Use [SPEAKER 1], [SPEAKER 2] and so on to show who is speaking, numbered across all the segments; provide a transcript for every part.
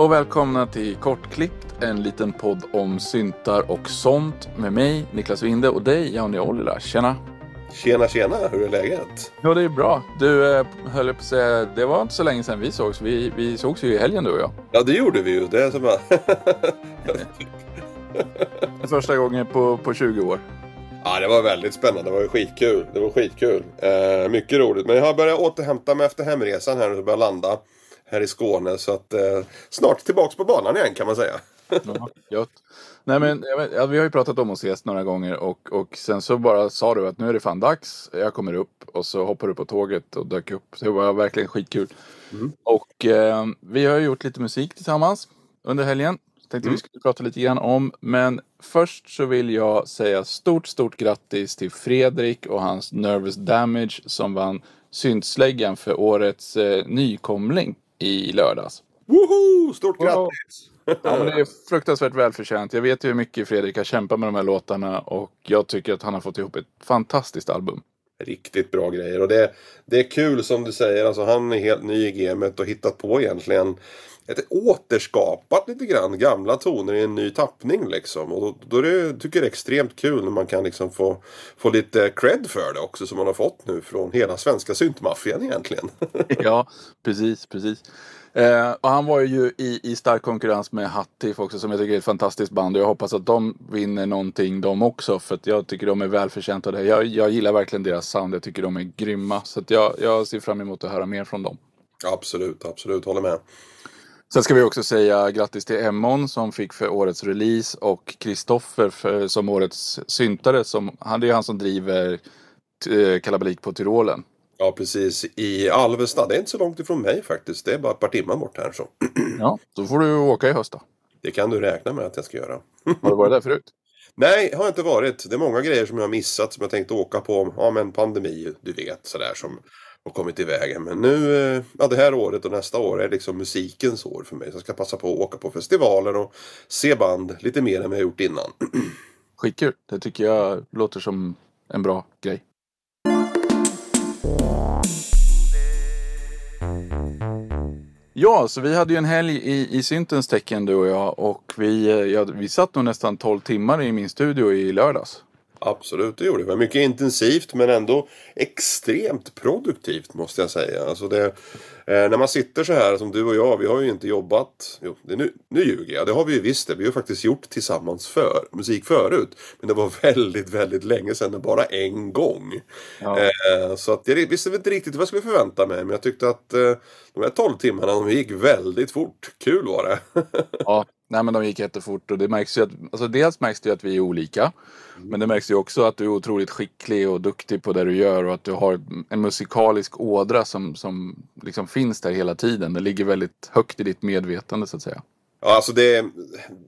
[SPEAKER 1] Och välkomna till Kortklippt, en liten podd om syntar och sånt med mig, Niklas Winde och dig, Janne Ollila. Tjena!
[SPEAKER 2] Tjena tjena, hur är läget?
[SPEAKER 1] Ja, det är bra. Du, eh, höll på att säga, det var inte så länge sedan vi sågs. Vi, vi sågs ju i helgen du och jag.
[SPEAKER 2] Ja, det gjorde vi ju. Det är som bara...
[SPEAKER 1] Första gången på, på 20 år.
[SPEAKER 2] Ja, det var väldigt spännande. Det var skitkul. Det var skitkul. Eh, mycket roligt. Men jag har börjat återhämta mig efter hemresan här och börjat landa här i Skåne. Så att eh, snart tillbaks på banan igen kan man säga.
[SPEAKER 1] Ja. Nej men ja, vi har ju pratat om att ses några gånger och, och sen så bara sa du att nu är det fan dags. Jag kommer upp och så hoppar du på tåget och dök upp. Det var verkligen skitkul.
[SPEAKER 2] Mm.
[SPEAKER 1] Och eh, vi har gjort lite musik tillsammans under helgen. Tänkte
[SPEAKER 2] Mm.
[SPEAKER 1] vi skulle prata lite grann om. Men först så vill jag säga stort, stort grattis till Fredrik och hans Nervous Damage som vann syntsläggan för årets eh, nykomling i lördags.
[SPEAKER 2] Woho! Stort
[SPEAKER 1] Wow.
[SPEAKER 2] grattis!
[SPEAKER 1] Ja, men det är fruktansvärt välförtjänt. Jag vet ju hur mycket Fredrik har kämpat med de här låtarna och jag tycker att han har fått ihop ett fantastiskt album.
[SPEAKER 2] Riktigt bra grejer. Och det, det är kul som du säger. Alltså, han är helt ny i gamet och hittat på egentligen ett återskapat lite grann gamla toner i en ny tappning liksom. Och då, då är det, tycker jag det är extremt kul när man kan liksom få, få lite cred för det också som man har fått nu från hela svenska syntmaffian egentligen.
[SPEAKER 1] Ja, precis, precis. Eh, och han var ju i, i stark konkurrens med Hattif också som jag tycker är ett fantastiskt band. Och jag hoppas att de vinner någonting de också. För att jag tycker de är välförtjänta av det. Jag, jag gillar verkligen deras sound. Jag tycker de är grymma. Så jag, jag ser fram emot att höra mer från dem.
[SPEAKER 2] absolut, absolut, håller med.
[SPEAKER 1] Sen ska vi också säga grattis till Emmon som fick för årets release och Kristoffer som årets syntare. Som, han, det är han som driver eh, Kalabalik på Tyrolen.
[SPEAKER 2] Ja, precis. I Alvesta. Det är inte så långt ifrån mig faktiskt. Det är bara ett par timmar bort här så.
[SPEAKER 1] Ja, då får du åka i höst då.
[SPEAKER 2] Det kan du räkna med att jag ska göra.
[SPEAKER 1] Har du varit där förut?
[SPEAKER 2] Nej, har jag inte varit. Det är många grejer som jag har missat som jag tänkte åka på. Ja, men pandemi, du vet, sådär som och kommit iväg. Men nu, eh, ja det här året och nästa år är liksom musikens år för mig. Så jag ska passa på att åka på festivaler och se band lite mer än vad jag gjort innan.
[SPEAKER 1] Skitkul. Det tycker jag låter som en bra grej. Ja, så vi hade ju en helg i, i syntens tecken du och jag och vi, eh, ja, vi satt nog nästan 12 timmar i min studio i lördags.
[SPEAKER 2] Absolut, det gjorde. Det var mycket intensivt men ändå extremt produktivt måste jag säga. Alltså det, eh, när man sitter så här som du och jag, vi har ju inte jobbat, jo, det, nu, nu ljuger jag, det har vi ju visst det. Vi har faktiskt gjort tillsammans för, musik förut. Men det var väldigt, väldigt länge sedan, bara en gång.
[SPEAKER 1] Ja.
[SPEAKER 2] Eh, så att jag visste inte riktigt vad jag skulle förvänta mig. Men jag tyckte att eh, de här 12 timmarna, de gick väldigt fort. Kul var det.
[SPEAKER 1] Ja, nej men de gick jättefort och det märks ju att, alltså dels märks det ju att vi är olika. Men det märks ju också att du är otroligt skicklig och duktig på det du gör och att du har en musikalisk ådra som, som liksom finns där hela tiden. Det ligger väldigt högt i ditt medvetande så att säga.
[SPEAKER 2] Ja, alltså det,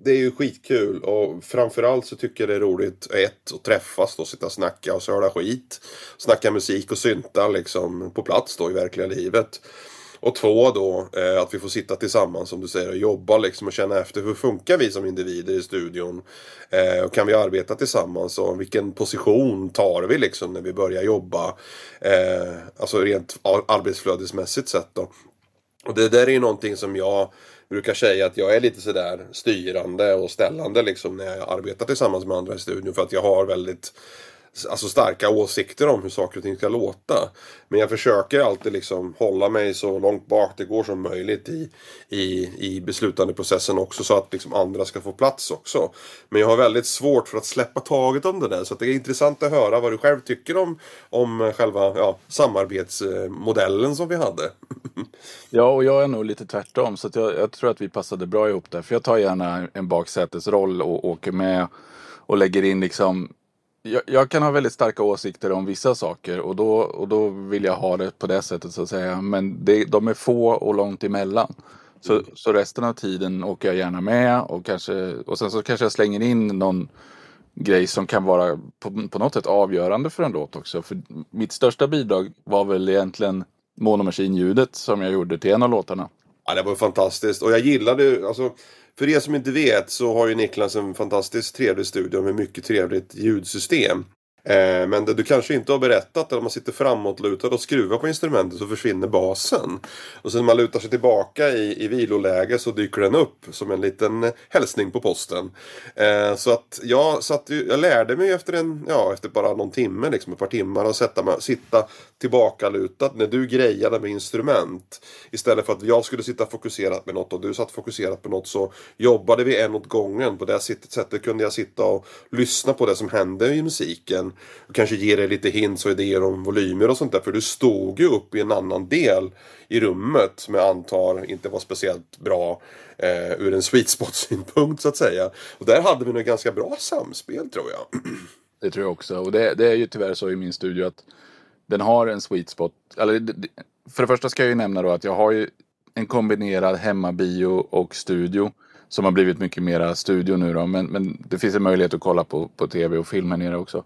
[SPEAKER 2] det är ju skitkul och framförallt så tycker jag det är roligt ett, att träffas och sitta och snacka och söla skit. Snacka musik och synta liksom på plats då i verkliga livet. Och två då, eh, att vi får sitta tillsammans som du säger och jobba liksom och känna efter hur funkar vi som individer i studion. Eh, och kan vi arbeta tillsammans och vilken position tar vi liksom när vi börjar jobba. Eh, alltså rent arbetsflödesmässigt sett då. Och det där är ju någonting som jag brukar säga att jag är lite sådär styrande och ställande liksom när jag arbetar tillsammans med andra i studion för att jag har väldigt alltså starka åsikter om hur saker och ting ska låta. Men jag försöker alltid liksom hålla mig så långt bak det går som möjligt i, i, i beslutandeprocessen också så att liksom andra ska få plats också. Men jag har väldigt svårt för att släppa taget om det där så att det är intressant att höra vad du själv tycker om, om eh, själva ja, samarbetsmodellen som vi hade.
[SPEAKER 1] Ja, och jag är nog lite tvärtom. Så att jag, jag tror att vi passade bra ihop där. För jag tar gärna en baksätesroll och åker med och lägger in liksom jag, jag kan ha väldigt starka åsikter om vissa saker och då, och då vill jag ha det på det sättet så att säga. Men det, de är få och långt emellan. Så, så resten av tiden åker jag gärna med och, kanske, och sen så kanske jag slänger in någon grej som kan vara på, på något sätt avgörande för en låt också. För mitt största bidrag var väl egentligen Mono Machine-ljudet som jag gjorde till en av låtarna.
[SPEAKER 2] Ja, det var fantastiskt. Och jag gillade, alltså, för er som inte vet så har ju Niklas en fantastiskt trevlig studio med mycket trevligt ljudsystem. Eh, men det du kanske inte har berättat är att man sitter framåtlutad och skruvar på instrumentet så försvinner basen. Och sen när man lutar sig tillbaka i, i viloläge så dyker den upp som en liten hälsning på posten. Eh, så att jag, satt, jag lärde mig efter, en, ja, efter bara någon timme, liksom ett par timmar, att sätta, sitta tillbakalutad när du grejade med instrument. Istället för att jag skulle sitta fokuserat med något och du satt fokuserat på något så jobbade vi en åt gången. På det sättet kunde jag sitta och lyssna på det som hände i musiken. Och kanske ge dig lite hints och idéer om volymer och sånt där. För du stod ju upp i en annan del i rummet som jag antar inte var speciellt bra eh, ur en sweet spot synpunkt så att säga. Och där hade vi nog ganska bra samspel tror jag.
[SPEAKER 1] Det tror jag också. Och det, det är ju tyvärr så i min studio att den har en sweet spot. Eller, för det första ska jag ju nämna då att jag har ju en kombinerad hemmabio och studio. Som har blivit mycket mera studio nu då. Men, men det finns en möjlighet att kolla på, på tv och film här nere också.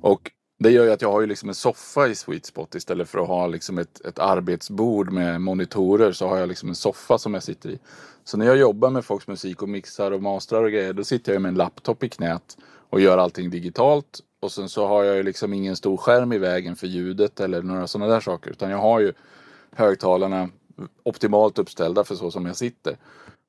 [SPEAKER 1] Och det gör ju att jag har ju liksom en soffa i sweet spot istället för att ha liksom ett, ett arbetsbord med monitorer så har jag liksom en soffa som jag sitter i. Så när jag jobbar med folks musik och mixar och mastrar och grejer då sitter jag med en laptop i knät och gör allting digitalt. Och sen så har jag ju liksom ingen stor skärm i vägen för ljudet eller några sådana där saker. Utan jag har ju högtalarna optimalt uppställda för så som jag sitter.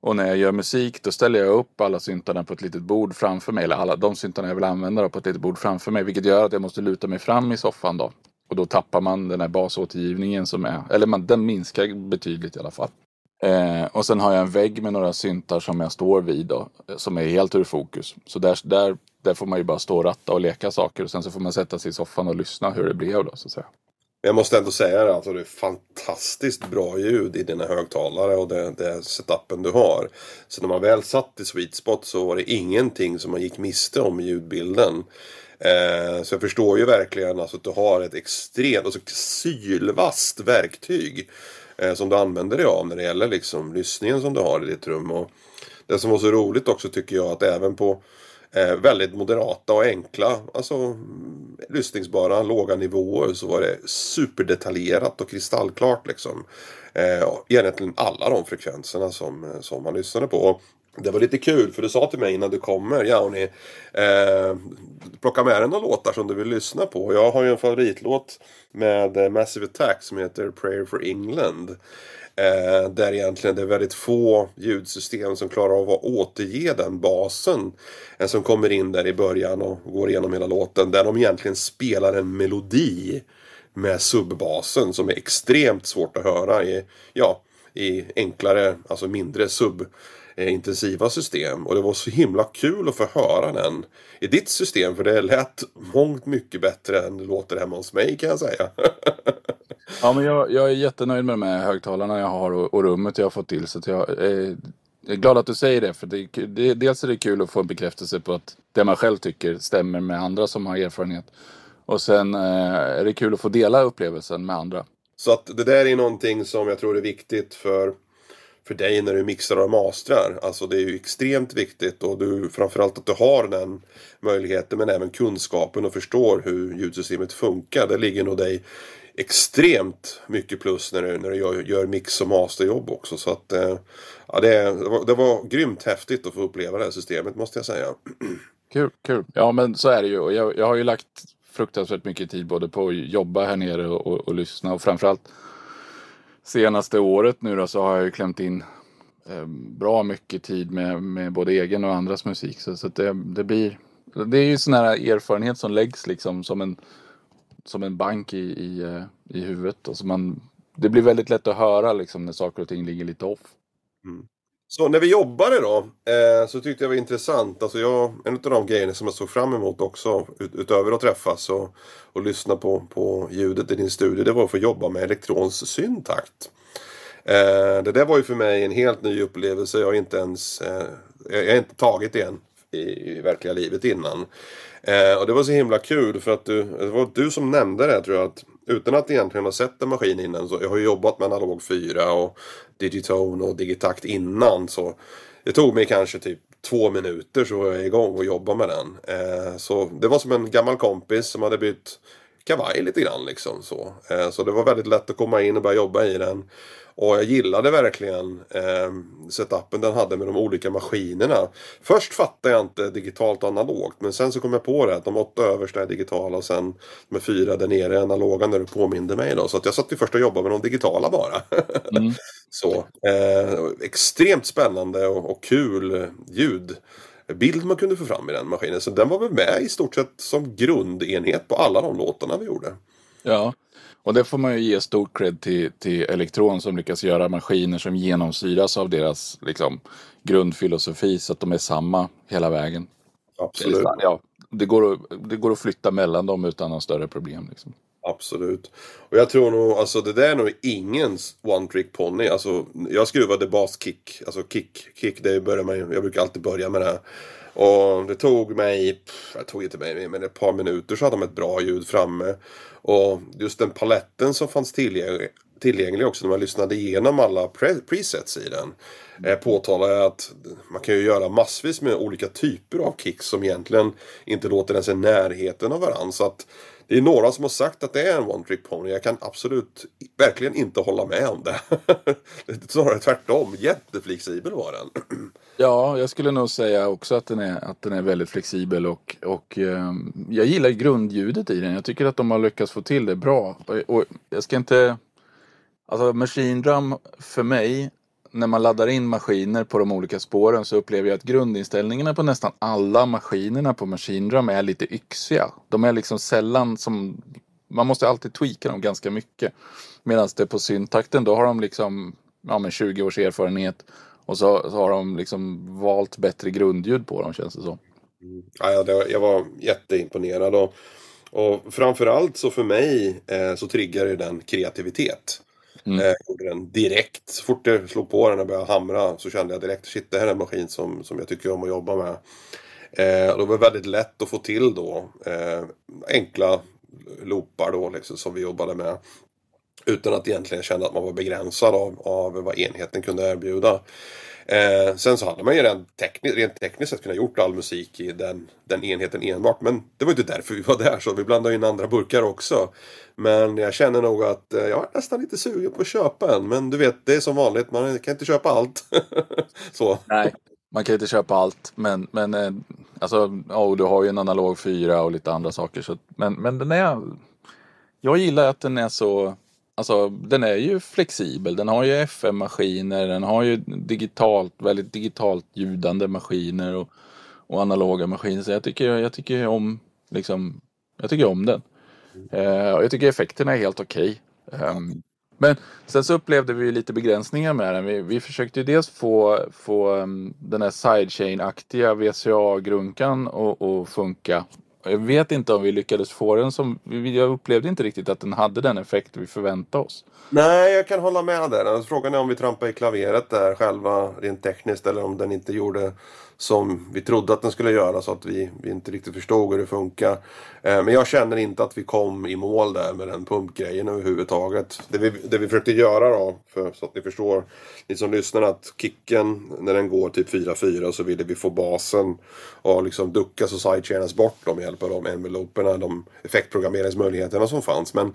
[SPEAKER 1] Och när jag gör musik då ställer jag upp alla syntarna på ett litet bord framför mig. Eller alla de syntarna jag vill använda på ett litet bord framför mig. Vilket gör att jag måste luta mig fram i soffan då. Och då tappar man den här basåtergivningen som är, eller man, den minskar betydligt i alla fall. Eh, och sen har jag en vägg med några syntar som jag står vid då, som är helt ur fokus. Så där, där, där får man ju bara stå och ratta och leka saker och sen så får man sätta sig i soffan och lyssna hur det blev då så att säga.
[SPEAKER 2] Jag måste ändå säga det, alltså det är fantastiskt bra ljud i dina högtalare och det, det setupen du har. Så när man väl satt i sweet spot så var det ingenting som man gick miste om i ljudbilden. Eh, så jag förstår ju verkligen alltså att du har ett extremt, alltså sylvast verktyg. Eh, som du använder dig av när det gäller liksom lyssningen som du har i ditt rum. Och det som var så roligt också tycker jag att även på eh, väldigt moderata och enkla, alltså lyssningsbara, låga nivåer så var det superdetaljerat och kristallklart liksom. Eh, egentligen alla de frekvenserna som, eh, som man lyssnade på. Det var lite kul för du sa till mig innan du kommer, Jauni, eh, plocka med dig några låtar som du vill lyssna på. Jag har ju en favoritlåt med eh, Massive Attack som heter Prayer for England. Eh, där egentligen det är väldigt få ljudsystem som klarar av att återge den basen. eh, som kommer in där i början och går igenom hela låten. Där de egentligen spelar en melodi med subbasen som är extremt svårt att höra i, ja, i enklare, alltså mindre sub intensiva system. Och det var så himla kul att få höra den i ditt system. För det lät mångt mycket bättre än det låter hemma hos mig kan jag säga.
[SPEAKER 1] ja men jag, jag, är jättenöjd med de här högtalarna jag har och, och rummet jag har fått till. Så jag är, är glad att du säger det. För det, det, dels är det kul att få en bekräftelse på att det man själv tycker stämmer med andra som har erfarenhet. Och sen eh, är det kul att få dela upplevelsen med andra.
[SPEAKER 2] Så att det där är någonting som jag tror är viktigt för för dig när du mixar och mastrar. Alltså det är ju extremt viktigt och du, framförallt att du har den möjligheten men även kunskapen och förstår hur ljudsystemet funkar. Det ligger nog dig extremt mycket plus när du, när du gör, gör mix och masterjobb också. Så att eh, ja, det, det, var, det var grymt häftigt att få uppleva det här systemet måste jag säga.
[SPEAKER 1] Kul, kul. Ja men så är det ju. Jag, jag har ju lagt fruktansvärt mycket tid både på att jobba här nere och, och, och lyssna och framförallt senaste året nu då så har jag ju klämt in eh, bra mycket tid med, med både egen och andras musik. Så, så det, det blir, det är ju sån här erfarenhet som läggs liksom som en, som en bank i, i, eh, i huvudet. Alltså man, det blir väldigt lätt att höra liksom när saker och ting ligger lite off.
[SPEAKER 2] Mm. Så när vi jobbade då eh, så tyckte jag det var intressant. Alltså jag, en av de grejerna som jag såg fram emot också ut, utöver att träffas och, och lyssna på, på ljudet i din studie. Det var att få jobba med elektrons syntakt. Eh, det där var ju för mig en helt ny upplevelse. Jag har inte ens eh, jag har inte tagit det än i, i verkliga livet innan. Eh, och det var så himla kul för att du, det var du som nämnde det tror jag. Att utan att egentligen ha sett en maskin innan. Så jag har ju jobbat med analog 4 och Digitone och Digitakt innan. Så det tog mig kanske typ två minuter så var jag igång och jobbade med den. Eh, så det var som en gammal kompis som hade bytt kavaj lite grann liksom så. Eh, så det var väldigt lätt att komma in och börja jobba i den. Och jag gillade verkligen eh, setupen den hade med de olika maskinerna. Först fattade jag inte digitalt och analogt men sen så kom jag på det att de åtta översta är digitala och sen de fyra där nere är analoga när du påminde mig då. Så att jag satt ju först och jobbade med de digitala bara. Mm. så, eh, extremt spännande och, och kul ljud bild man kunde få fram i den maskinen. Så den var väl med i stort sett som grundenhet på alla de låtarna vi gjorde.
[SPEAKER 1] Ja, och det får man ju ge stor cred till, till Elektron som lyckas göra maskiner som genomsyras av deras liksom, grundfilosofi så att de är samma hela vägen.
[SPEAKER 2] Absolut.
[SPEAKER 1] Ja, det, går att, det går att flytta mellan dem utan några större problem. Liksom.
[SPEAKER 2] Absolut. Och jag tror nog, alltså det där är nog ingens one trick ponny. Alltså, jag skruvade baskick, alltså kick, kick, det börjar man jag brukar alltid börja med det. Och det tog mig, jag tog inte mig, men ett par minuter så hade de ett bra ljud framme. Och just den paletten som fanns tillgänglig, tillgänglig också när man lyssnade igenom alla pre presets i den. Eh, påtalar jag att man kan ju göra massvis med olika typer av kicks som egentligen inte låter ens i närheten av varandra. Så att det är några som har sagt att det är en one trick pony. Jag kan absolut verkligen inte hålla med om det. Snarare tvärtom. Jätteflexibel var den.
[SPEAKER 1] Ja, jag skulle nog säga också att den är, att den är väldigt flexibel och, och eh, jag gillar grundljudet i den. Jag tycker att de har lyckats få till det bra. Och, och jag ska inte... Alltså Machine Drum för mig när man laddar in maskiner på de olika spåren så upplever jag att grundinställningarna på nästan alla maskinerna på Machine Drum är lite yxiga. De är liksom sällan som... Man måste alltid tweaka dem ganska mycket. Medan det på syntakten då har de liksom ja, men 20 års erfarenhet och så, så har de liksom valt bättre grundljud på dem känns det som.
[SPEAKER 2] Mm. Ja, det, jag var jätteimponerad och, och framförallt så för mig eh, så triggar det den kreativitet. Mm. Eh, jag gjorde den direkt. Så fort jag slog på den och började hamra så kände jag direkt shit det här är en maskin som, som jag tycker om att jobba med. Eh, det var väldigt lätt att få till då eh, enkla loopar då liksom som vi jobbade med. Utan att egentligen känna att man var begränsad av, av vad enheten kunde erbjuda. Eh, sen så hade man ju rent, tekniskt, rent tekniskt sett kunnat gjort all musik i den, den enheten enbart. Men det var ju inte därför vi var där så vi blandade in andra burkar också. Men jag känner nog att eh, jag är nästan lite sugen på att köpa en. Men du vet, det är som vanligt, man kan inte köpa allt. så.
[SPEAKER 1] Nej, man kan inte köpa allt. Men, men eh, alltså, oh, du har ju en analog 4 och lite andra saker. Så, men, men den är... Jag gillar att den är så Alltså den är ju flexibel. Den har ju FM-maskiner. Den har ju digitalt, väldigt digitalt ljudande maskiner och, och analoga maskiner. Så jag tycker, jag tycker om liksom, jag tycker om den. Uh, jag tycker effekterna är helt okej. Okay. Um, men sen så upplevde vi lite begränsningar med den. Vi, vi försökte ju dels få, få um, den här sidechain-aktiga VCA-grunkan att funka. Jag vet inte om vi lyckades få den som... Jag upplevde inte riktigt att den hade den effekt vi förväntade oss.
[SPEAKER 2] Nej, jag kan hålla med där. Alltså, frågan är om vi trampade i klaveret där själva rent tekniskt eller om den inte gjorde som vi trodde att den skulle göra så att vi, vi inte riktigt förstod hur det funkar. Eh, men jag känner inte att vi kom i mål där med den pumpgrejen överhuvudtaget. Det vi, det vi försökte göra då, för, så att ni förstår, ni som lyssnar, att kicken när den går typ 4-4 så ville vi få basen och liksom duckas och sidechainas bort då med hjälp av de enveloperna, de effektprogrammeringsmöjligheterna som fanns. Men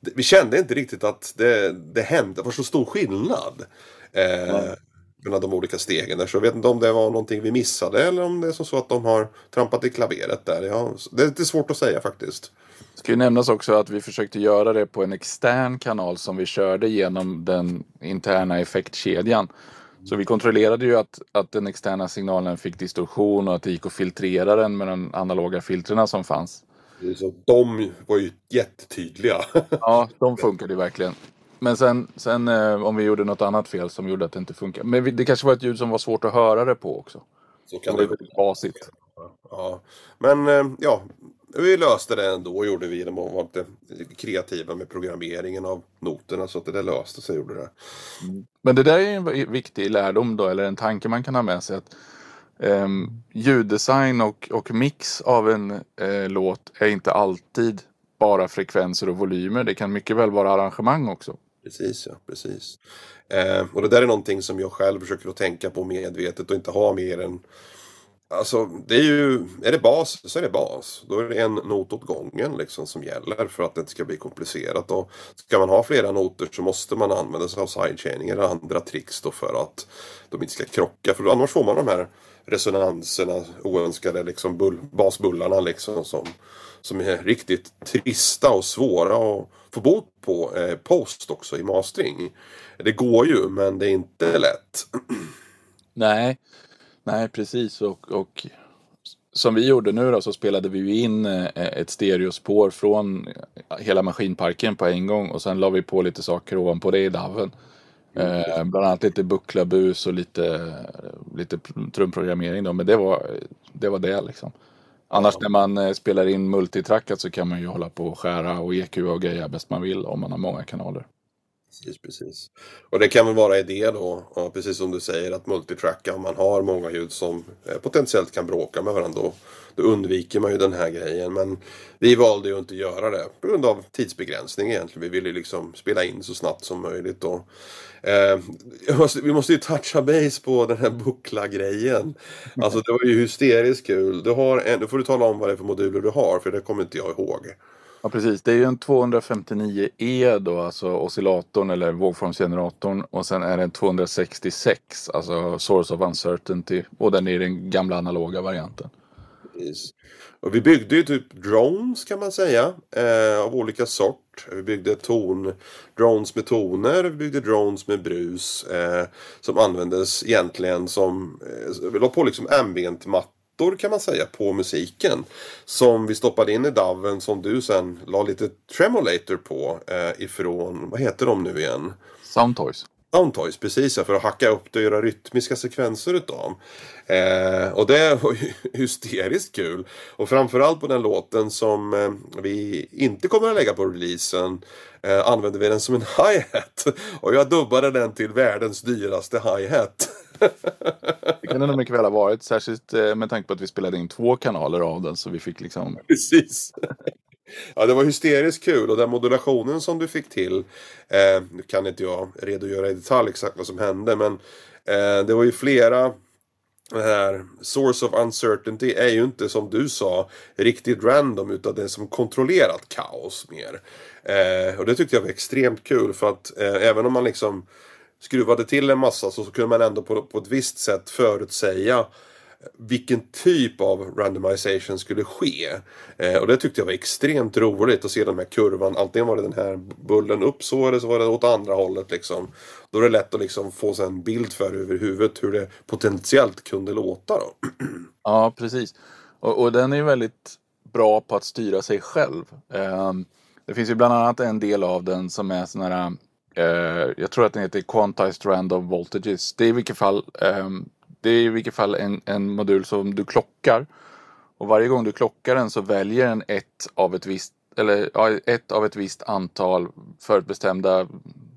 [SPEAKER 2] vi kände inte riktigt att det, det hände, det var så stor skillnad. Eh, mellan de olika stegen där. Så jag vet inte om det var någonting vi missade eller om det är som så att de har trampat i klaveret där. Ja, det är lite svårt att säga faktiskt.
[SPEAKER 1] Det ska ju nämnas också att vi försökte göra det på en extern kanal som vi körde genom den interna effektkedjan. Så vi kontrollerade ju att, att den externa signalen fick distorsion och att det gick att filtrera den med de analoga filtrerna som fanns.
[SPEAKER 2] Så de var ju jättetydliga.
[SPEAKER 1] ja, de funkade ju verkligen. Men sen, sen eh, om vi gjorde något annat fel som gjorde att det inte funkar. Men det kanske var ett ljud som var svårt att höra det på också. Så kan det vara basigt.
[SPEAKER 2] Ja. Men eh, ja, vi löste det ändå gjorde vi att vara lite kreativa med programmeringen av noterna så att det där löste sig gjorde det.
[SPEAKER 1] Mm. Men det där är en viktig lärdom då, eller en tanke man kan ha med sig. att eh, Ljuddesign och, och mix av en eh, låt är inte alltid bara frekvenser och volymer. Det kan mycket väl vara arrangemang också.
[SPEAKER 2] Precis, ja. Precis. Eh, och det där är någonting som jag själv försöker att tänka på medvetet och inte ha mer än Alltså, det är ju... Är det bas så är det bas. Då är det en not åt gången liksom som gäller för att det inte ska bli komplicerat. Och ska man ha flera noter så måste man använda sig av sidechaining eller andra tricks då för att de inte ska krocka. För annars får man de här resonanserna, oönskade liksom bull, basbullarna liksom som, som är riktigt trista och svåra att få bort på eh, post också i mastering. Det går ju men det är inte lätt.
[SPEAKER 1] Nej, nej precis och, och som vi gjorde nu då så spelade vi ju in eh, ett stereospår från hela maskinparken på en gång och sen la vi på lite saker ovanpå det i DAVen. Eh, bland annat lite bucklabus och lite, lite trumprogrammering då, men det var det, var det liksom. Annars när man eh, spelar in multitrackat så kan man ju hålla på och skära och EQ och greja bäst man vill om man har många kanaler.
[SPEAKER 2] Precis, precis. Och det kan väl vara idé då, ja, precis som du säger, att multitracka om man har många ljud som eh, potentiellt kan bråka med varandra. Då, då undviker man ju den här grejen. Men vi valde ju inte att göra det på grund av tidsbegränsning egentligen. Vi ville ju liksom spela in så snabbt som möjligt. Och, eh, måste, vi måste ju toucha base på den här buckla-grejen. Alltså det var ju hysteriskt kul. Du har en, då får du tala om vad det är för moduler du har, för det kommer inte jag ihåg.
[SPEAKER 1] Ja precis, det är ju en 259E då, alltså oscillatorn eller vågformsgeneratorn. Och sen är det en 266, alltså source of uncertainty. Och den är den gamla analoga varianten.
[SPEAKER 2] Precis. Och vi byggde ju typ drones kan man säga. Eh, av olika sort. Vi byggde ton, drones med toner, vi byggde drones med brus. Eh, som användes egentligen som, eh, vi la på liksom ambient matta plattor kan man säga på musiken. Som vi stoppade in i DAVen som du sen la lite tremolator på eh, ifrån, vad heter de nu igen?
[SPEAKER 1] Soundtoys.
[SPEAKER 2] Soundtoys, precis ja, för att hacka upp det och göra rytmiska sekvenser utav. Eh, och det var ju hysteriskt kul. Och framförallt på den låten som eh, vi inte kommer att lägga på releasen eh, använde vi den som en hi-hat. Och jag dubbade den till världens dyraste hi-hat
[SPEAKER 1] det kan det nog mycket väl ha varit. Särskilt eh, med tanke på att vi spelade in två kanaler av den. Så vi fick liksom...
[SPEAKER 2] Precis. Ja, det var hysteriskt kul och den modulationen som du fick till. Eh, nu kan inte jag redogöra i detalj exakt vad som hände men eh, det var ju flera det här source of uncertainty är ju inte som du sa riktigt random utan det är som kontrollerat kaos mer. Eh, och det tyckte jag var extremt kul för att eh, även om man liksom skruvade till en massa så, så kunde man ändå på, på ett visst sätt förutsäga vilken typ av randomization skulle ske. Eh, och det tyckte jag var extremt roligt att se den här kurvan. Antingen var det den här bullen upp så eller så var det åt andra hållet liksom. Då är det lätt att liksom få sig en bild för över huvudet hur det potentiellt kunde låta då.
[SPEAKER 1] Ja, precis. Och, och den är väldigt bra på att styra sig själv. Eh, det finns ju bland annat en del av den som är sån här Eh, jag tror att den heter Quantized Random Voltages. Det är i vilket fall ehm, det är i vilket fall en, en modul som du klockar. Och varje gång du klockar den så väljer den ett av ett visst, eller, ja, ett, av ett visst antal förutbestämda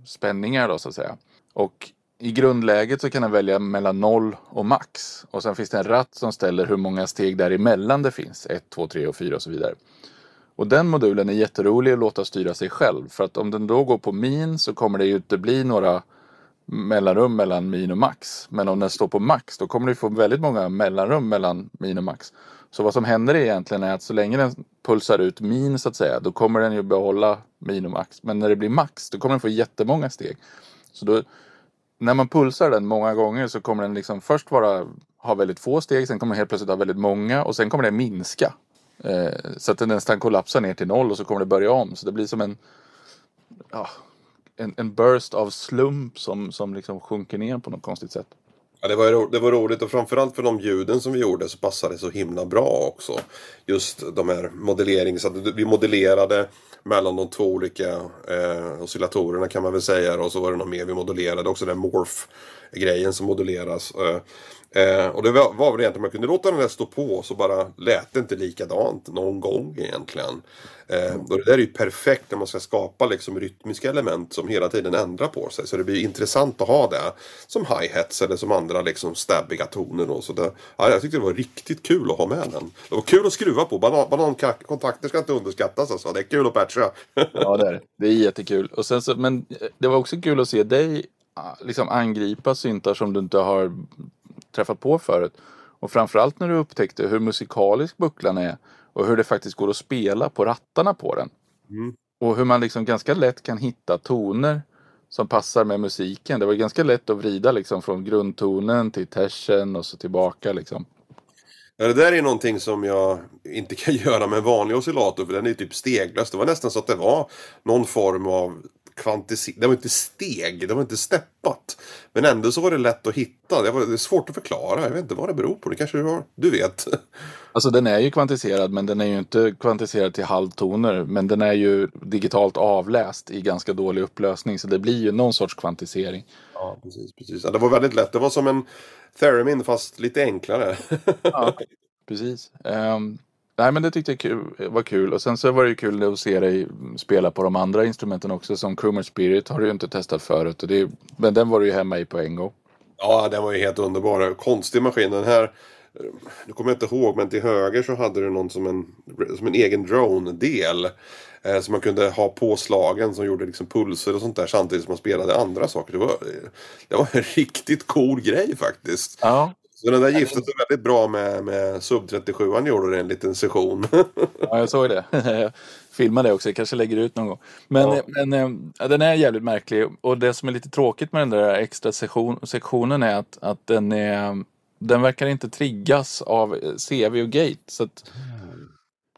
[SPEAKER 1] spänningar då så att säga. Och i grundläget så kan den välja mellan 0 och max. Och sen finns det en ratt som ställer hur många steg däremellan det finns. 1, 2, 3 och 4 och så vidare. Och den modulen är jätterolig att låta styra sig själv. För att om den då går på min så kommer det ju inte bli några mellanrum mellan min och max. Men om den står på max då kommer du få väldigt många mellanrum mellan min och max. Så vad som händer egentligen är att så länge den pulsar ut min så att säga då kommer den ju behålla min och max. Men när det blir max då kommer den få jättemånga steg. Så då, när man pulsar den många gånger så kommer den liksom först vara, ha väldigt få steg, sen kommer den helt plötsligt ha väldigt många och sen kommer den minska. Eh, så att den nästan kollapsar ner till noll och så kommer det börja om. Så det blir som en, ja, en, en burst av slump som, som liksom sjunker ner på något konstigt sätt.
[SPEAKER 2] Ja, det, var, det var roligt och framförallt för de ljuden som vi gjorde så passade det så himla bra också. Just de här modelleringarna, så vi modellerade mellan de två olika eh, oscillatorerna kan man väl säga. Och så var det något mer vi modellerade också, den grejen som moduleras. Eh, eh, och det var, var väl egentligen man kunde låta den där stå på så bara lät det inte likadant någon gång egentligen. Eh, och det där är ju perfekt när man ska skapa liksom rytmiska element som hela tiden ändrar på sig. Så det blir intressant att ha det som hi-hats eller som andra liksom stabbiga toner. Då. Så det, ja, jag tyckte det var riktigt kul att ha med den. Det var kul att skruva på. Banan, banankontakter ska inte underskattas alltså. Det är kul att patcha.
[SPEAKER 1] ja det är det. Det är jättekul. Och sen så, men det var också kul att se dig liksom angripa syntar som du inte har träffat på förut. Och framförallt när du upptäckte hur musikalisk bucklan är och hur det faktiskt går att spela på rattarna på den.
[SPEAKER 2] Mm.
[SPEAKER 1] Och hur man liksom ganska lätt kan hitta toner som passar med musiken. Det var ganska lätt att vrida liksom från grundtonen till tersen och så tillbaka liksom.
[SPEAKER 2] Ja, det där är någonting som jag inte kan göra med en vanlig oscillator för den är typ steglös. Det var nästan så att det var någon form av kvantisering. Det var inte steg, det var inte steppat. Men ändå så var det lätt att hitta. Det, var, det svårt att förklara. Jag vet inte vad det beror på. Det kanske du, har, du vet.
[SPEAKER 1] Alltså den är ju kvantiserad men den är ju inte kvantiserad till halvtoner. Men den är ju digitalt avläst i ganska dålig upplösning. Så det blir ju någon sorts kvantisering.
[SPEAKER 2] Ja, precis. precis. Ja, det var väldigt lätt. Det var som en Theremin fast lite enklare.
[SPEAKER 1] Ja, precis. Um, nej men det tyckte jag kul, var kul. Och sen så var det ju kul att se dig spela på de andra instrumenten också. Som Croomer Spirit har du ju inte testat förut. Och det, men den var du ju hemma i på en gång.
[SPEAKER 2] Ja, den var ju helt underbar. Konstig maskin. Den här, nu kommer jag inte ihåg, men till höger så hade du någon som en, som en egen drone-del. Eh, som man kunde ha påslagen som gjorde liksom pulser och sånt där samtidigt som man spelade andra saker. Det var, det var en riktigt cool grej faktiskt.
[SPEAKER 1] Ja,
[SPEAKER 2] Så den där gifte sig väldigt bra med, med Sub 37 han gjorde det en liten session.
[SPEAKER 1] Ja, jag såg det. Jag filmade det också, jag kanske lägger ut någon gång. Men,
[SPEAKER 2] Ja.
[SPEAKER 1] men eh, ja, den är jävligt märklig. Och det som är lite tråkigt med den där extra sektion, sektionen är att, att den, är, den verkar inte triggas av eh, CV och gate. Så att,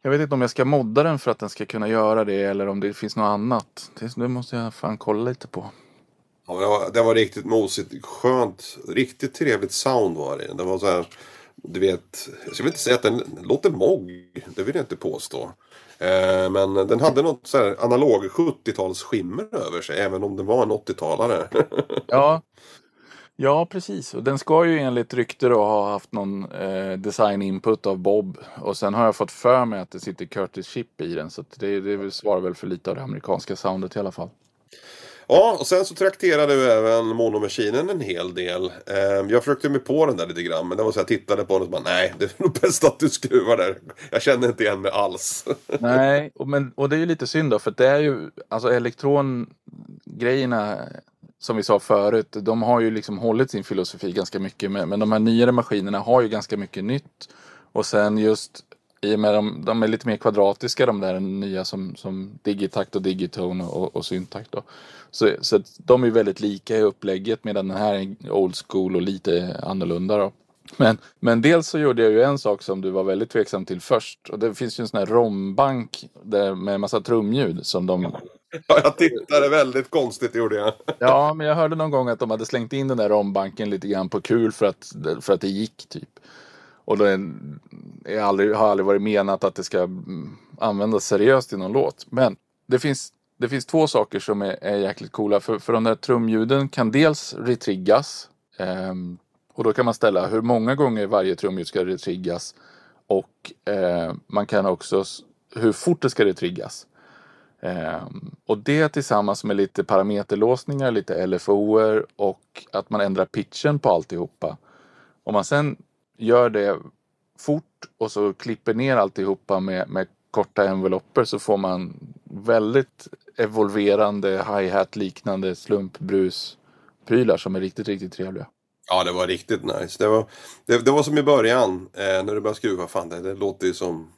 [SPEAKER 1] jag vet inte om jag ska modda den för att den ska kunna göra det eller om det finns något annat. Det, det måste jag fan kolla lite på.
[SPEAKER 2] Ja, det, var, det var riktigt mosigt. Skönt. Riktigt trevligt sound var det. Det var så här. Du vet. Jag vill inte säga att den låter mogg. Det vill jag inte påstå. Eh, men den hade något så här analog 70-tals skimmer över sig. Även om den var en 80-talare.
[SPEAKER 1] Ja, ja precis. Och den ska ju enligt rykte då ha haft någon eh, design input av Bob. Och sen har jag fått för mig att det sitter Curtis Chip i den. Så det, det svarar väl för lite av det amerikanska soundet i alla fall
[SPEAKER 2] ja, och sen så trakterade vi även monomaskinen en hel del. Ehm, jag försökte mig på den där lite grann. Men det var så jag tittade på den och så bara nej. Det är nog bäst att du skruvar där. Jag känner inte igen mig alls.
[SPEAKER 1] Nej, och, men, och det är ju lite synd då. För det är ju, alltså elektrongrejerna som vi sa förut, de har ju liksom hållit sin filosofi ganska mycket. Med, men de här nyare maskinerna har ju ganska mycket nytt. Och sen just i och med de, de är lite mer kvadratiska de där nya som, som Digitakt och Digitone och, och Syntakt då. Så, så de är väldigt lika i upplägget medan den här är old school och lite annorlunda då. Men, men dels så gjorde jag ju en sak som du var väldigt tveksam till först. Och det finns ju en sån här rombank där med massa trumljud som de...
[SPEAKER 2] Ja, jag tittade väldigt konstigt gjorde jag.
[SPEAKER 1] Ja, men jag hörde någon gång att de hade slängt in den där rombanken lite grann på kul för att, för att det gick typ. Och det är aldrig, har aldrig varit menat att det ska mm, användas seriöst i någon låt. Men det finns, det finns två saker som är, är jäkligt coola. För, för de där trumljuden kan dels retriggas. Eh, och då kan man ställa hur många gånger varje trumljud ska retriggas. Och eh, man kan också hur fort det ska retriggas. Ehm, och det tillsammans med lite parameterlåsningar, lite LFOer och att man ändrar pitchen på alltihopa. Om man sen gör det fort och så klipper ner alltihopa med, med korta enveloper så får man väldigt evolverande hi-hat liknande slumpbrusprylar som är riktigt, riktigt trevliga.
[SPEAKER 2] Ja, det var riktigt nice. Det var, det, det var som i början eh, när du började skruva. Fan, det, det låter ju som...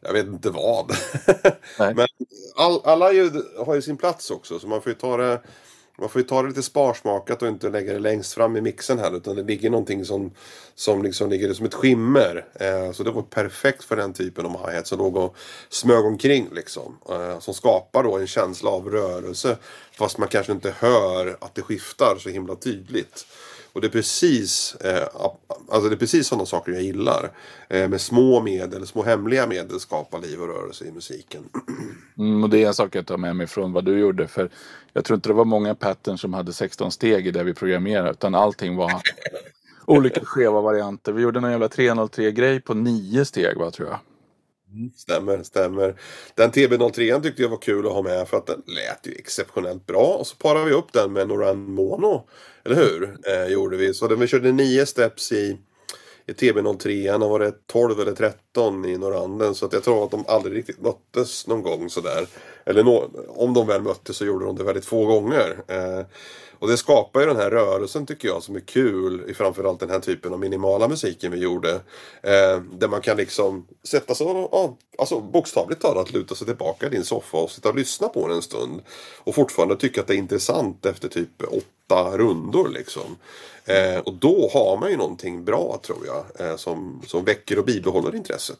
[SPEAKER 2] Jag vet inte vad. Men all, alla ljud har ju sin plats också. Så man får ju ta det... Man får ju ta det lite sparsmakat och inte lägga det längst fram i mixen här. Utan det ligger någonting som, som liksom ligger som ett skimmer. Eh, så det var perfekt för den typen av hi som låg och smög omkring liksom. Eh, som skapar då en känsla av rörelse. Fast man kanske inte hör att det skiftar så himla tydligt. Och det är precis, eh, alltså det är precis sådana saker jag gillar. Eh, med små medel, små hemliga medel skapa liv och rörelse i musiken.
[SPEAKER 1] Mm, och det är en sak jag tar med mig från vad du gjorde. För jag tror inte det var många patterns som hade 16 steg i det vi programmerade. Utan allting var olika skeva varianter. Vi gjorde någon jävla 303-grej på nio steg va, tror jag.
[SPEAKER 2] Stämmer, stämmer. Den TB03 tyckte jag var kul att ha med för att den lät ju exceptionellt bra. Och så parade vi upp den med Noran Mono. Eller hur? Eh, gjorde vi. Så den, vi körde nio steps i, i TB03 var det 12 eller 13 i Norranden. Så att jag tror att de aldrig riktigt möttes någon gång sådär. Eller no om de väl möttes så gjorde de det väldigt få gånger. Eh, och det skapar ju den här rörelsen tycker jag som är kul i framförallt den här typen av minimala musiken vi gjorde. Eh, där man kan liksom sätta sig och, alltså bokstavligt talat luta sig tillbaka i din soffa och sitta och lyssna på den en stund. Och fortfarande tycka att det är intressant efter typ åtta rundor liksom. Eh, och då har man ju någonting bra tror jag. Eh, som, som väcker och bibehåller intresset.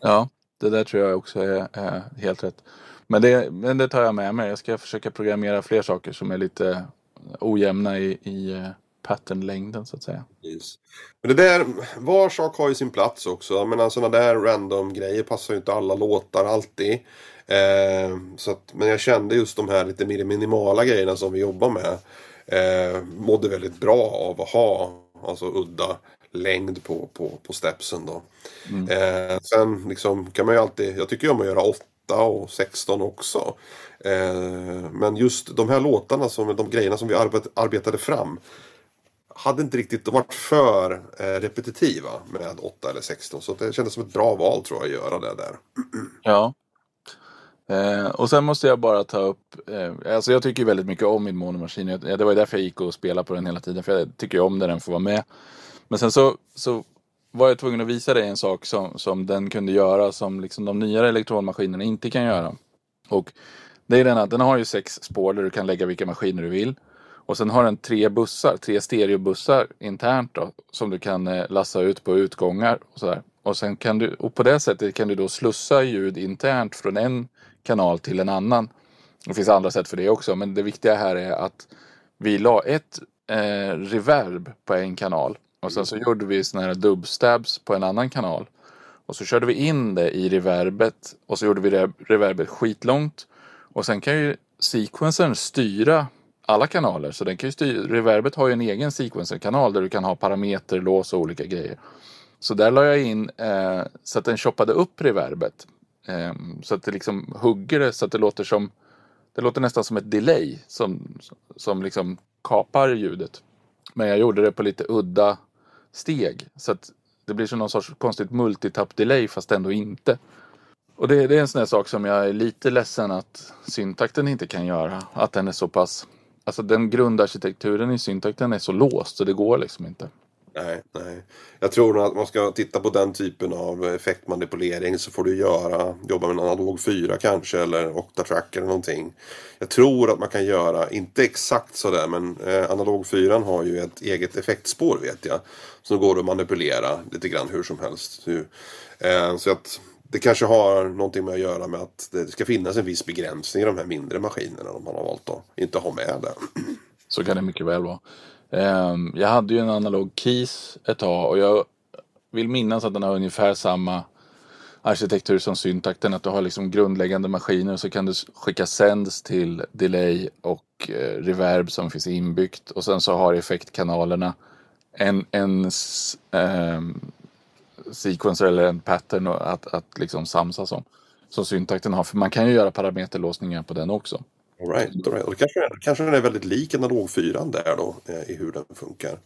[SPEAKER 1] Ja, det där tror jag också är, är helt rätt. Men det, men det tar jag med mig. Jag ska försöka programmera fler saker som är lite ojämna i, i eh, patternlängden så att säga.
[SPEAKER 2] Yes. Men det där, var sak har ju sin plats också. Jag menar sådana där random grejer passar ju inte alla låtar alltid. Eh, så att, men jag kände just de här lite mer minimala grejerna som vi jobbar med. Eh, mådde väldigt bra av att ha alltså udda längd på, på, på stepsen då. Mm. Eh, sen liksom kan man ju alltid, jag tycker om att göra 8 och 16 också. Eh, men just de här låtarna, som, de grejerna som vi arbetade fram hade inte riktigt varit för eh, repetitiva med 8 eller 16. Så det kändes som ett bra val tror jag att göra det där.
[SPEAKER 1] Ja. Eh, och sen måste jag bara ta upp, eh, alltså jag tycker väldigt mycket om min monomaskin. Det var därför jag gick och spelade på den hela tiden. För jag tycker om när den får vara med. Men sen så, så var jag tvungen att visa dig en sak som, som den kunde göra som liksom de nyare elektronmaskinerna inte kan göra. Och det är den att den har ju sex spår där du kan lägga vilka maskiner du vill. Och sen har den tre bussar, tre stereobussar internt då, som du kan eh, lassa ut på utgångar och sådär. Och, sen kan du, och på det sättet kan du då slussa ljud internt från en kanal till en annan. Det finns andra sätt för det också, men det viktiga här är att vi la ett eh, reverb på en kanal och sen så gjorde vi sådana här dubstabs på en annan kanal. Och så körde vi in det i reverbet och så gjorde vi reverbet skitlångt och sen kan ju sequencern styra alla kanaler. Så den kan ju styra, reverbet har ju en egen sequencer-kanal där du kan ha parameter, lås och olika grejer. Så där la jag in eh, så att den choppade upp reverbet. Eh, så att det liksom hugger det så att det låter som det låter nästan som ett delay som, som liksom kapar ljudet. Men jag gjorde det på lite udda steg. Så att det blir som någon sorts konstigt multitap delay fast ändå inte. Och det, det, är en sån här sak som jag är lite ledsen att syntakten inte kan göra. Att den är så pass... Alltså den grundarkitekturen i syntakten är så låst så det går liksom inte.
[SPEAKER 2] Nej, nej. Jag tror nog att man ska titta på den typen av effektmanipulering så får du göra, jobba med en analog 4 kanske eller Octatrack eller någonting. Jag tror att man kan göra, inte exakt sådär men eh, analog 4 har ju ett eget effektspår vet jag. Som går att manipulera lite grann hur som helst. Eh, så att det kanske har någonting med att göra med att det ska finnas en viss begränsning i de här mindre maskinerna om man har valt att inte ha med det.
[SPEAKER 1] Så kan det mycket väl vara. Ehm, jag hade ju en analog KEYS ett tag och jag vill minnas att den har ungefär samma arkitektur som syntakten. Att du har liksom grundläggande maskiner och så kan du skicka sends till delay och eh, reverb som finns inbyggt. Och sen så har effektkanalerna en, en um, sequencer eller en pattern att, att liksom samsas om. Som syntakten har. För man kan ju göra parameterlåsningar på den också.
[SPEAKER 2] All right, all right. Och kanske, kanske den är väldigt lik analog 4 där då eh, i hur den funkar.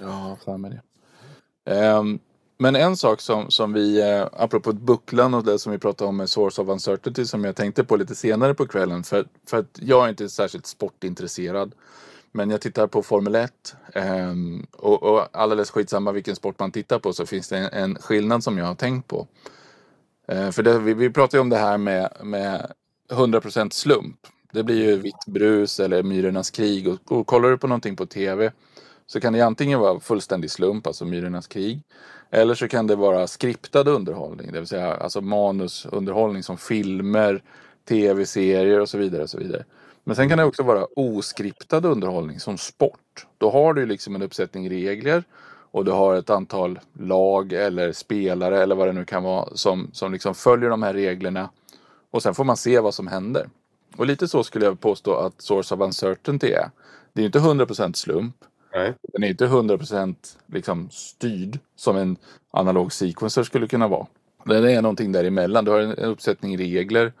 [SPEAKER 1] Ja, för mig det. Um, men en sak som, som vi, eh, apropå bucklan och det som vi pratade om med Source of Uncertainty som jag tänkte på lite senare på kvällen. För, för att jag är inte särskilt sportintresserad. Men jag tittar på Formel 1 eh, och, och alldeles skitsamma vilken sport man tittar på så finns det en, en skillnad som jag har tänkt på. Eh, för det, vi, vi pratar ju om det här med, med 100% slump. Det blir ju Vitt brus eller Myrornas krig och, och kollar du på någonting på tv så kan det antingen vara fullständig slump, alltså Myrornas krig. Eller så kan det vara skriptad underhållning, det vill säga alltså manusunderhållning som filmer, tv-serier och så vidare. Och så vidare. Men sen kan det också vara oskriptad underhållning som sport. Då har du liksom en uppsättning regler och du har ett antal lag eller spelare eller vad det nu kan vara som, som liksom följer de här reglerna. Och sen får man se vad som händer. Och lite så skulle jag påstå att Source of Uncertainty är. Det är inte 100% slump.
[SPEAKER 2] Nej.
[SPEAKER 1] Den är inte 100% liksom styrd som en analog sequencer skulle kunna vara. Den är någonting däremellan. Du har en uppsättning regler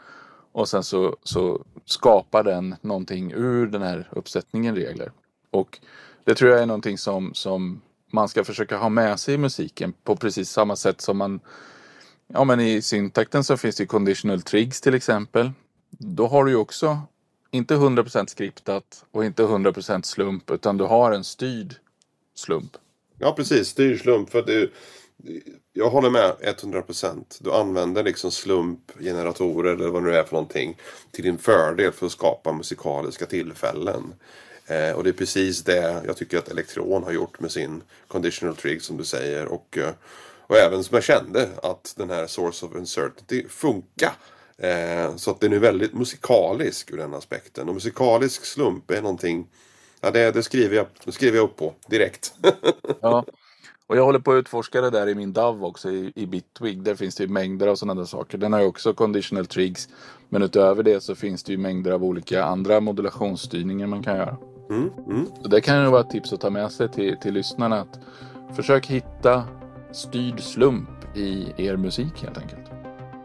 [SPEAKER 1] och sen så, så skapar den någonting ur den här uppsättningen regler. Och det tror jag är någonting som, som man ska försöka ha med sig i musiken på precis samma sätt som man Ja men i syntakten så finns det conditional trigs till exempel. Då har du ju också inte 100% skriptat och inte 100% slump utan du har en styrd slump.
[SPEAKER 2] Ja precis, styrd slump. För du, jag håller med 100%. Du använder liksom slumpgeneratorer eller vad det nu är för någonting till din fördel för att skapa musikaliska tillfällen. Eh, och det är precis det jag tycker att Elektron har gjort med sin conditional trig som du säger. Och, eh, och även som jag kände att den här Source of Uncertainty funkar. Eh, så att den är väldigt musikalisk ur den aspekten. Och musikalisk slump är någonting Ja, det, det, skriver, jag, det skriver jag upp på direkt.
[SPEAKER 1] ja, och jag håller på att utforska det där i min DAV också i, i Bitwig. Där finns det ju mängder av sådana där saker. Den har ju också conditional trigs. Men utöver det så finns det ju mängder av olika andra modulationsstyrningar man kan göra. Mm, mm. Så det kan ju vara ett tips att ta med sig till, till lyssnarna. Att försök hitta styrd slump i er musik helt enkelt.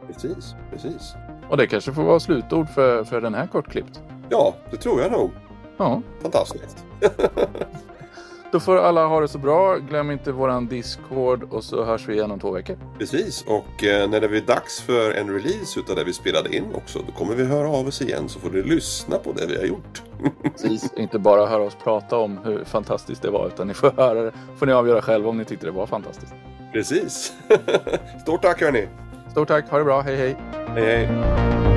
[SPEAKER 2] Precis, precis.
[SPEAKER 1] Och det kanske får vara slutord för, för den här kortklippt.
[SPEAKER 2] Ja, det tror jag nog.
[SPEAKER 1] Ja.
[SPEAKER 2] Fantastiskt.
[SPEAKER 1] Då får alla ha det så bra. Glöm inte våran Discord och så hörs vi igen om två veckor.
[SPEAKER 2] Precis, och eh, när det blir dags för en release utav det vi spelade in också, då kommer vi höra av oss igen så får ni lyssna på det vi har gjort.
[SPEAKER 1] Precis, inte bara höra oss prata om hur fantastiskt det var, utan ni får höra det. får ni avgöra själva om ni tyckte det var fantastiskt.
[SPEAKER 2] Precis. Stort tack hörni!
[SPEAKER 1] Stort tack, ha det bra, hej hej!
[SPEAKER 2] Hej hej!